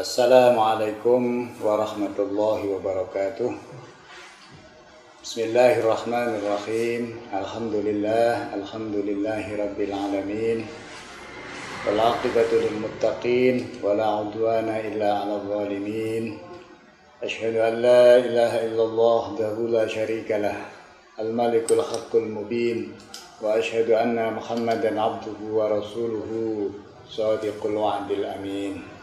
Assalamualaikum warahmatullahi wabarakatuh Bismillahirrahmanirrahim Alhamdulillah Alhamdulillahi rabbil alamin Walaqibatu lilmuttaqin Wala udwana illa ala zalimin Ashhadu an la ilaha illallah Dahu la sharika lah Al-Malikul Haqqul Mubin وأشهد أن محمدا عبده ورسوله صادق الوعد الأمين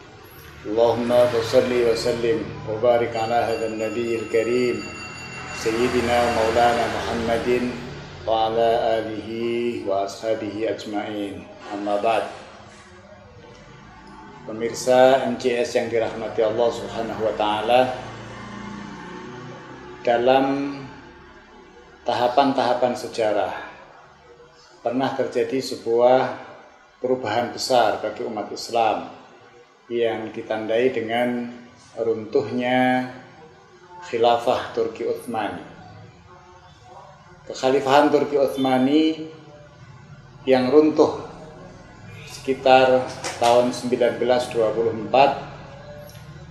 اللهم صل وسلم وبارك على هذا النبي الكريم سيدنا مولانا محمد وعلى آله وأصحابه أجمعين أما بعد Pemirsa MCS yang dirahmati Allah Subhanahu wa taala dalam tahapan-tahapan sejarah pernah terjadi sebuah perubahan besar bagi umat Islam yang ditandai dengan runtuhnya khilafah Turki Utsmani. Kekhalifahan Turki Utsmani yang runtuh sekitar tahun 1924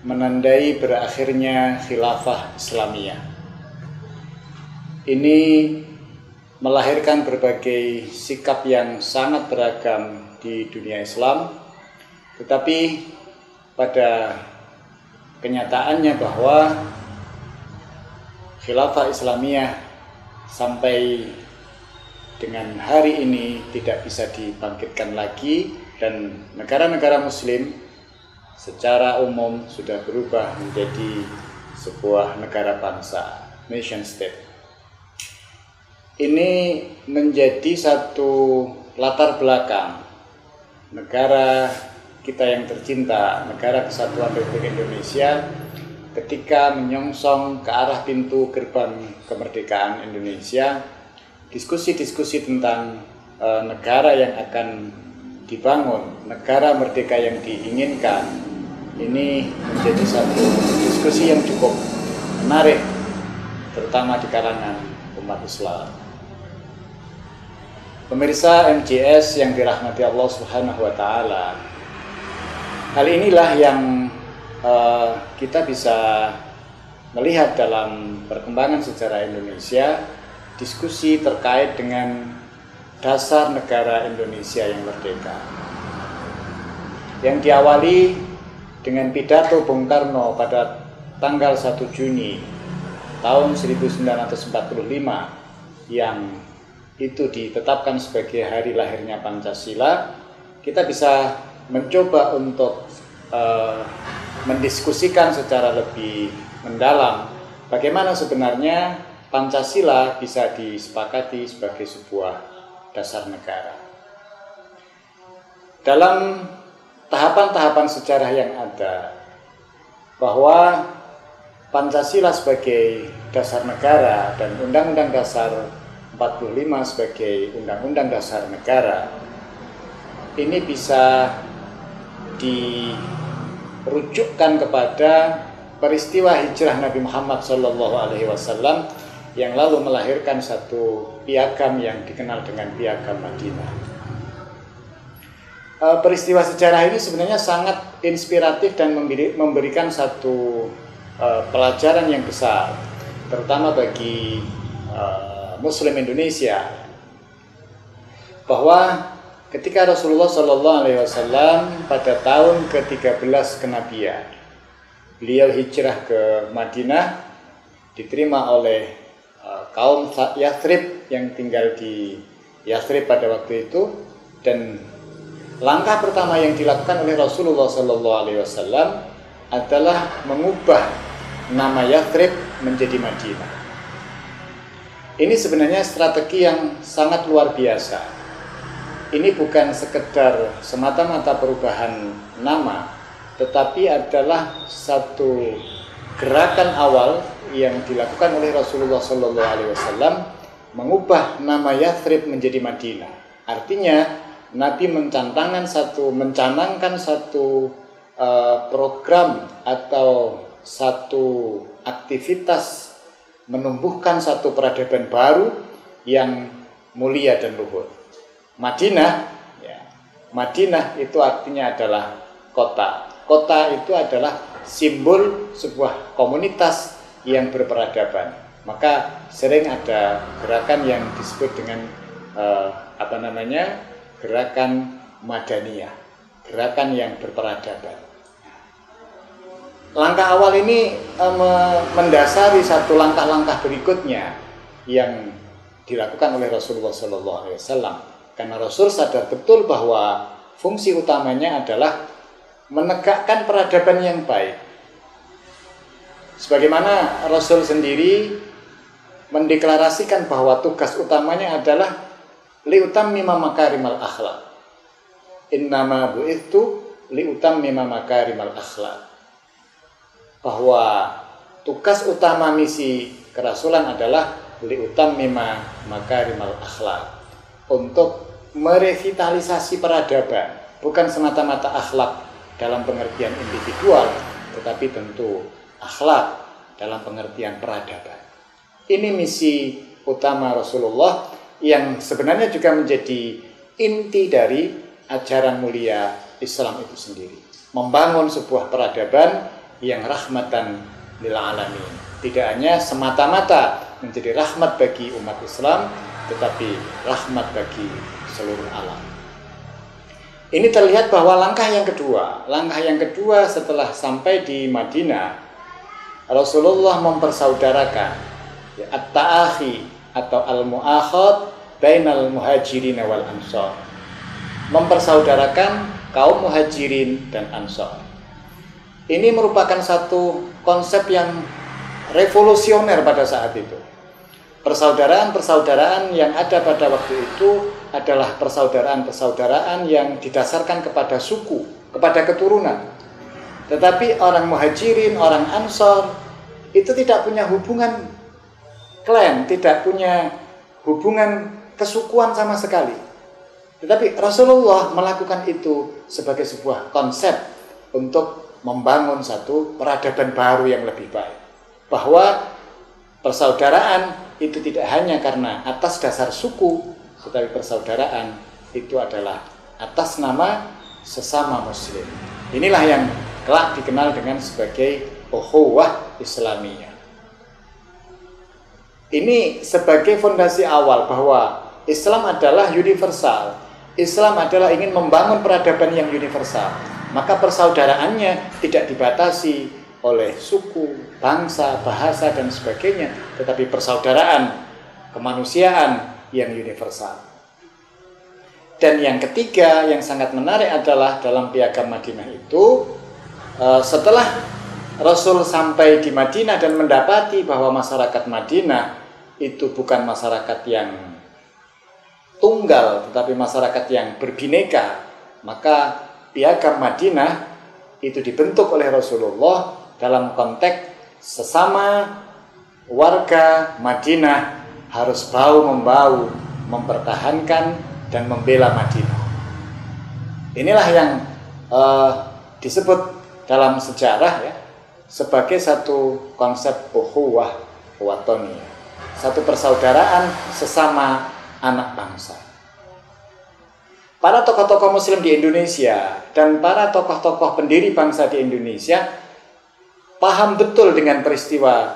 menandai berakhirnya khilafah Islamiyah. Ini melahirkan berbagai sikap yang sangat beragam di dunia Islam, tetapi pada kenyataannya bahwa khilafah Islamiyah sampai dengan hari ini tidak bisa dibangkitkan lagi dan negara-negara muslim secara umum sudah berubah menjadi sebuah negara bangsa, nation state. Ini menjadi satu latar belakang negara kita yang tercinta, negara kesatuan Republik Indonesia, ketika menyongsong ke arah pintu gerbang kemerdekaan Indonesia, diskusi-diskusi tentang e, negara yang akan dibangun, negara merdeka yang diinginkan, ini menjadi satu diskusi yang cukup menarik, terutama di kalangan umat Islam. Pemirsa MJS yang dirahmati Allah Subhanahu wa taala, Hal inilah yang uh, kita bisa melihat dalam perkembangan sejarah Indonesia, diskusi terkait dengan dasar negara Indonesia yang merdeka. Yang diawali dengan pidato Bung Karno pada tanggal 1 Juni tahun 1945 yang itu ditetapkan sebagai hari lahirnya Pancasila, kita bisa mencoba untuk uh, mendiskusikan secara lebih mendalam bagaimana sebenarnya Pancasila bisa disepakati sebagai sebuah dasar negara. Dalam tahapan-tahapan sejarah yang ada bahwa Pancasila sebagai dasar negara dan Undang-Undang Dasar 45 sebagai Undang-Undang Dasar Negara ini bisa dirujukkan kepada peristiwa hijrah Nabi Muhammad Shallallahu Alaihi Wasallam yang lalu melahirkan satu piagam yang dikenal dengan piagam Madinah. Eh, peristiwa sejarah ini sebenarnya sangat inspiratif dan memberikan satu eh, pelajaran yang besar, terutama bagi eh, Muslim Indonesia, bahwa ketika Rasulullah Shallallahu Alaihi Wasallam pada tahun ke-13 kenabian beliau hijrah ke Madinah diterima oleh uh, kaum Yathrib yang tinggal di Yathrib pada waktu itu dan langkah pertama yang dilakukan oleh Rasulullah Shallallahu Alaihi Wasallam adalah mengubah nama Yathrib menjadi Madinah. Ini sebenarnya strategi yang sangat luar biasa ini bukan sekedar semata-mata perubahan nama, tetapi adalah satu gerakan awal yang dilakukan oleh Rasulullah Shallallahu Alaihi Wasallam mengubah nama Yathrib menjadi Madinah. Artinya Nabi mencanangkan satu mencanangkan satu uh, program atau satu aktivitas menumbuhkan satu peradaban baru yang mulia dan luhur. Madinah, ya, Madinah itu artinya adalah kota. kota itu adalah simbol sebuah komunitas yang berperadaban. Maka sering ada gerakan yang disebut dengan uh, apa namanya gerakan madaniyah, gerakan yang berperadaban. Langkah awal ini uh, mendasari satu langkah-langkah berikutnya yang dilakukan oleh Rasulullah Wasallam karena Rasul sadar betul bahwa fungsi utamanya adalah menegakkan peradaban yang baik. Sebagaimana Rasul sendiri mendeklarasikan bahwa tugas utamanya adalah liutam mima makarimal akhlak. Innama bu'ithu liutam mima makarimal akhlak. Bahwa tugas utama misi kerasulan adalah liutam mima makarimal akhlak untuk merevitalisasi peradaban bukan semata-mata akhlak dalam pengertian individual tetapi tentu akhlak dalam pengertian peradaban. Ini misi utama Rasulullah yang sebenarnya juga menjadi inti dari ajaran mulia Islam itu sendiri. Membangun sebuah peradaban yang rahmatan lil alamin. Tidak hanya semata-mata menjadi rahmat bagi umat Islam, tetapi rahmat bagi seluruh alam. Ini terlihat bahwa langkah yang kedua, langkah yang kedua setelah sampai di Madinah, Rasulullah mempersaudarakan ya, at-ta'akhi atau al-mu'akhad bainal muhajirin wal ansor. Mempersaudarakan kaum muhajirin dan ansor. Ini merupakan satu konsep yang revolusioner pada saat itu. Persaudaraan-persaudaraan yang ada pada waktu itu adalah persaudaraan-persaudaraan yang didasarkan kepada suku, kepada keturunan. Tetapi orang muhajirin, orang ansor itu tidak punya hubungan klan, tidak punya hubungan kesukuan sama sekali. Tetapi Rasulullah melakukan itu sebagai sebuah konsep untuk membangun satu peradaban baru yang lebih baik. Bahwa persaudaraan itu tidak hanya karena atas dasar suku, tetapi persaudaraan itu adalah atas nama sesama muslim. Inilah yang kelak dikenal dengan sebagai ukhuwah Islamiyah. Ini sebagai fondasi awal bahwa Islam adalah universal. Islam adalah ingin membangun peradaban yang universal. Maka persaudaraannya tidak dibatasi oleh suku, bangsa, bahasa dan sebagainya, tetapi persaudaraan, kemanusiaan yang universal. Dan yang ketiga yang sangat menarik adalah dalam piagam Madinah itu eh, setelah Rasul sampai di Madinah dan mendapati bahwa masyarakat Madinah itu bukan masyarakat yang tunggal tetapi masyarakat yang berbineka, maka piagam Madinah itu dibentuk oleh Rasulullah dalam konteks sesama warga Madinah harus bau membau mempertahankan dan membela Madinah. Inilah yang uh, disebut dalam sejarah ya sebagai satu konsep ukhuwah watoniyah, satu persaudaraan sesama anak bangsa. Para tokoh-tokoh muslim di Indonesia dan para tokoh-tokoh pendiri bangsa di Indonesia paham betul dengan peristiwa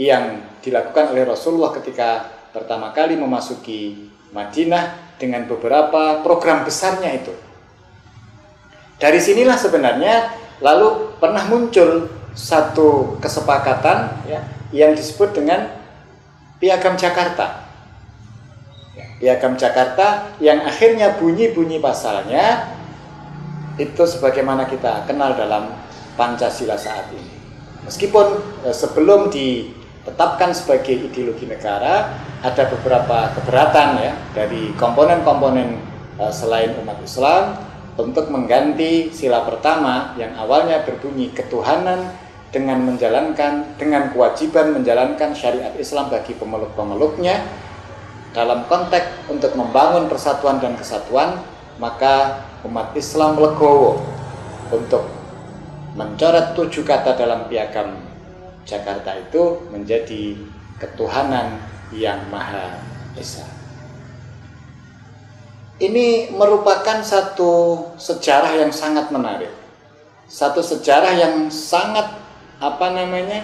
yang dilakukan oleh Rasulullah ketika pertama kali memasuki Madinah dengan beberapa program besarnya itu. Dari sinilah sebenarnya lalu pernah muncul satu kesepakatan ya, yang disebut dengan Piagam Jakarta. Ya, Piagam Jakarta yang akhirnya bunyi-bunyi pasalnya itu sebagaimana kita kenal dalam Pancasila saat ini. Meskipun eh, sebelum ditetapkan sebagai ideologi negara, ada beberapa keberatan ya dari komponen-komponen eh, selain umat Islam untuk mengganti sila pertama yang awalnya berbunyi ketuhanan dengan menjalankan dengan kewajiban menjalankan syariat Islam bagi pemeluk-pemeluknya. Dalam konteks untuk membangun persatuan dan kesatuan maka umat Islam legowo untuk mencoret tujuh kata dalam piagam Jakarta itu menjadi ketuhanan yang Maha Esa. Ini merupakan satu sejarah yang sangat menarik. satu sejarah yang sangat apa namanya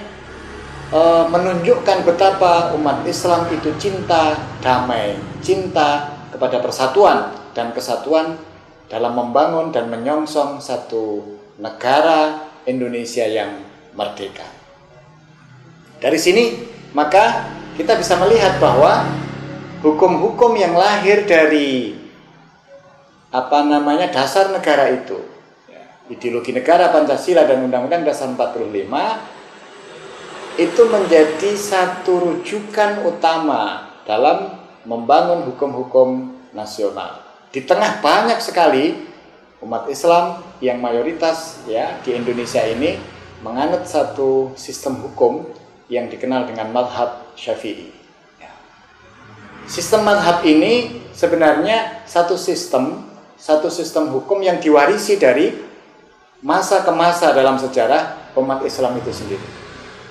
e, menunjukkan betapa umat Islam itu cinta damai, cinta kepada persatuan dan kesatuan dalam membangun dan menyongsong satu negara Indonesia yang merdeka. Dari sini maka kita bisa melihat bahwa hukum-hukum yang lahir dari apa namanya dasar negara itu ideologi negara Pancasila dan Undang-Undang Dasar 45 itu menjadi satu rujukan utama dalam membangun hukum-hukum nasional. Di tengah banyak sekali umat Islam yang mayoritas ya di Indonesia ini menganut satu sistem hukum yang dikenal dengan madhab syafi'i. Ya. Sistem madhab ini sebenarnya satu sistem, satu sistem hukum yang diwarisi dari masa ke masa dalam sejarah umat Islam itu sendiri.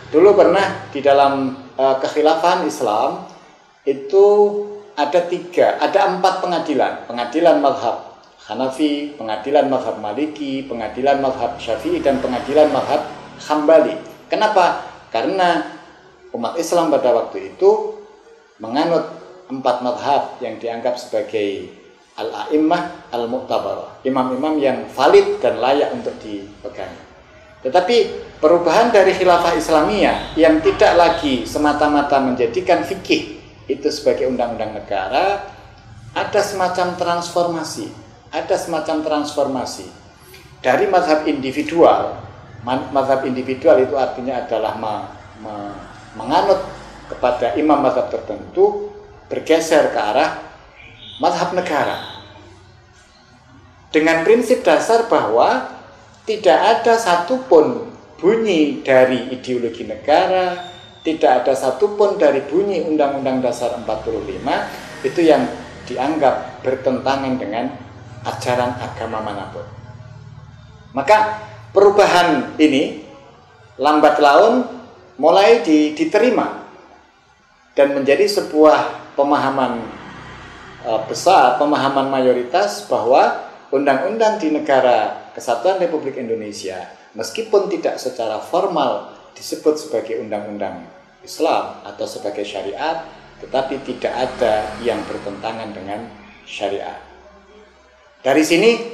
Dulu pernah di dalam uh, Islam itu ada tiga, ada empat pengadilan, pengadilan madhab Hanafi, pengadilan madhab Maliki, pengadilan madhab Syafi'i dan pengadilan madhab Hambali. Kenapa? Karena umat Islam pada waktu itu menganut empat madhab yang dianggap sebagai al-a'immah al-mu'tabarah, imam-imam yang valid dan layak untuk dipegang. Tetapi perubahan dari khilafah Islamiyah yang tidak lagi semata-mata menjadikan fikih itu sebagai undang-undang negara, ada semacam transformasi, ada semacam transformasi dari mazhab individual. Mazhab individual itu artinya adalah me, me, menganut kepada imam mazhab tertentu bergeser ke arah mazhab negara dengan prinsip dasar bahwa tidak ada satupun bunyi dari ideologi negara, tidak ada satupun dari bunyi Undang-Undang Dasar 45 itu yang dianggap bertentangan dengan ajaran agama mana pun. Maka perubahan ini lambat laun mulai diterima dan menjadi sebuah pemahaman Eh, besar pemahaman mayoritas bahwa undang-undang di negara Kesatuan Republik Indonesia meskipun tidak secara formal disebut sebagai undang-undang Islam atau sebagai syariat tetapi tidak ada yang bertentangan dengan syariat. Dari sini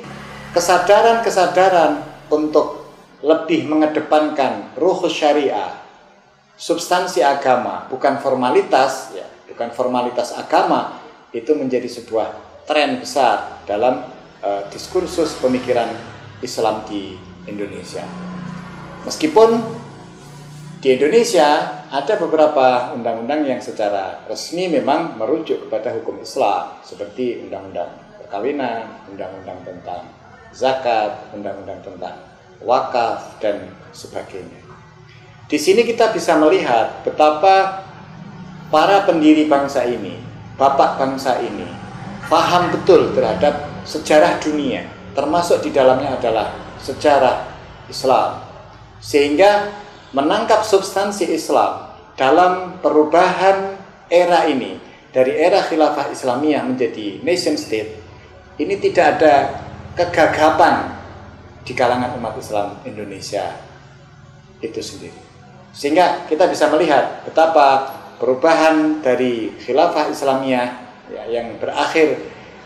kesadaran-kesadaran untuk lebih mengedepankan ruh syariah, substansi agama, bukan formalitas ya, bukan formalitas agama itu menjadi sebuah tren besar dalam uh, diskursus pemikiran Islam di Indonesia. Meskipun di Indonesia ada beberapa undang-undang yang secara resmi memang merujuk kepada hukum Islam seperti undang-undang perkawinan, undang-undang tentang zakat, undang-undang tentang wakaf dan sebagainya. Di sini kita bisa melihat betapa para pendiri bangsa ini bapak bangsa ini paham betul terhadap sejarah dunia, termasuk di dalamnya adalah sejarah Islam. Sehingga menangkap substansi Islam dalam perubahan era ini dari era khilafah Islamiyah menjadi nation state ini tidak ada kegagapan di kalangan umat Islam Indonesia itu sendiri. Sehingga kita bisa melihat betapa perubahan dari khilafah Islamiyah ya, yang berakhir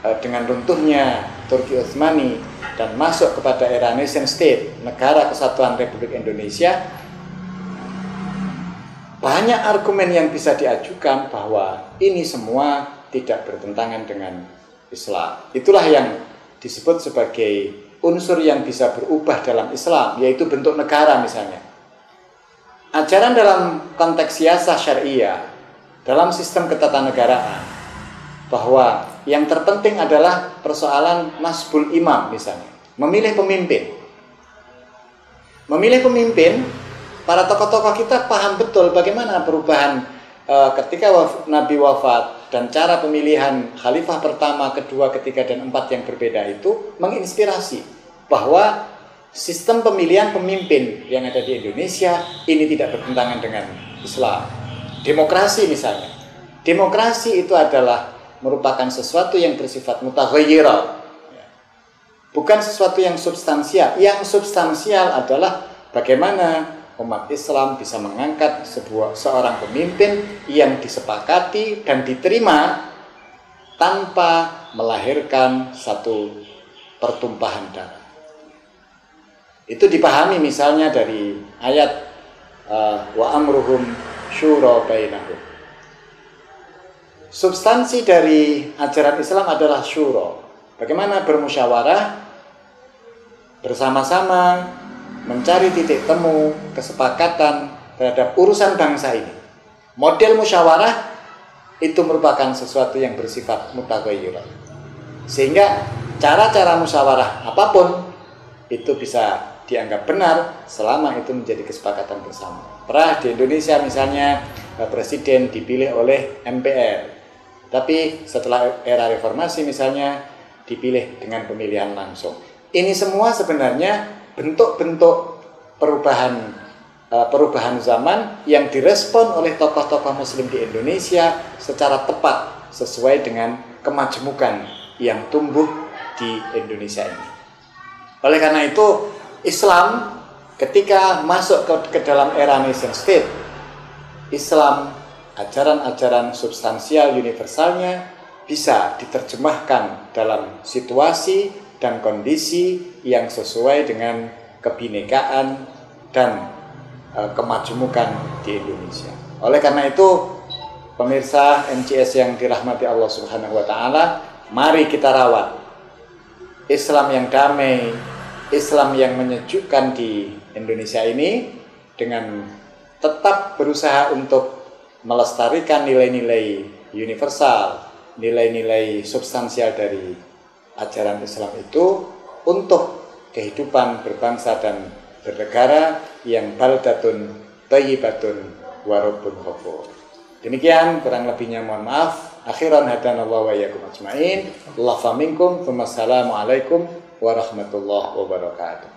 uh, dengan runtuhnya Turki Utsmani dan masuk kepada era nation state, negara kesatuan Republik Indonesia, banyak argumen yang bisa diajukan bahwa ini semua tidak bertentangan dengan Islam. Itulah yang disebut sebagai unsur yang bisa berubah dalam Islam, yaitu bentuk negara misalnya. Ajaran dalam konteks siasah syariah, dalam sistem ketatanegaraan, bahwa yang terpenting adalah persoalan nasbul imam misalnya, memilih pemimpin. Memilih pemimpin, para tokoh-tokoh kita paham betul bagaimana perubahan e, ketika waf, Nabi wafat dan cara pemilihan khalifah pertama, kedua, ketiga, dan empat yang berbeda itu menginspirasi bahwa sistem pemilihan pemimpin yang ada di Indonesia ini tidak bertentangan dengan Islam. Demokrasi misalnya. Demokrasi itu adalah merupakan sesuatu yang bersifat mutaghayyirah. bukan sesuatu yang substansial. Yang substansial adalah bagaimana umat Islam bisa mengangkat sebuah seorang pemimpin yang disepakati dan diterima tanpa melahirkan satu pertumpahan darah. Itu dipahami misalnya dari ayat uh, wa amruhum syura bainahum. Substansi dari ajaran Islam adalah syuro. Bagaimana bermusyawarah bersama-sama mencari titik temu kesepakatan terhadap urusan bangsa ini. Model musyawarah itu merupakan sesuatu yang bersifat mutaghayyir. Sehingga cara-cara musyawarah apa pun itu bisa dianggap benar selama itu menjadi kesepakatan bersama. Pernah di Indonesia misalnya eh, presiden dipilih oleh MPR. Tapi setelah era reformasi misalnya dipilih dengan pemilihan langsung. Ini semua sebenarnya bentuk-bentuk perubahan uh, perubahan zaman yang direspon oleh tokoh-tokoh muslim di Indonesia secara tepat sesuai dengan kemajemukan yang tumbuh di Indonesia ini. Oleh karena itu Islam ketika masuk ke, ke dalam era nation state Islam ajaran-ajaran substansial universalnya bisa diterjemahkan dalam situasi dan kondisi yang sesuai dengan kebinekaan dan e, kemajemukan di Indonesia. Oleh karena itu, pemirsa MCS yang dirahmati Allah Subhanahu wa taala, mari kita rawat Islam yang damai, Islam yang menyejukkan di Indonesia ini dengan tetap berusaha untuk melestarikan nilai-nilai universal, nilai-nilai substansial dari ajaran Islam itu untuk kehidupan berbangsa dan bernegara yang baldatun tayyibatun warabun khafur. Demikian kurang lebihnya mohon maaf. Akhiran hadanallahu wa iyyakum ajmain. Allah faminkum. Wassalamualaikum warahmatullahi wabarakatuh.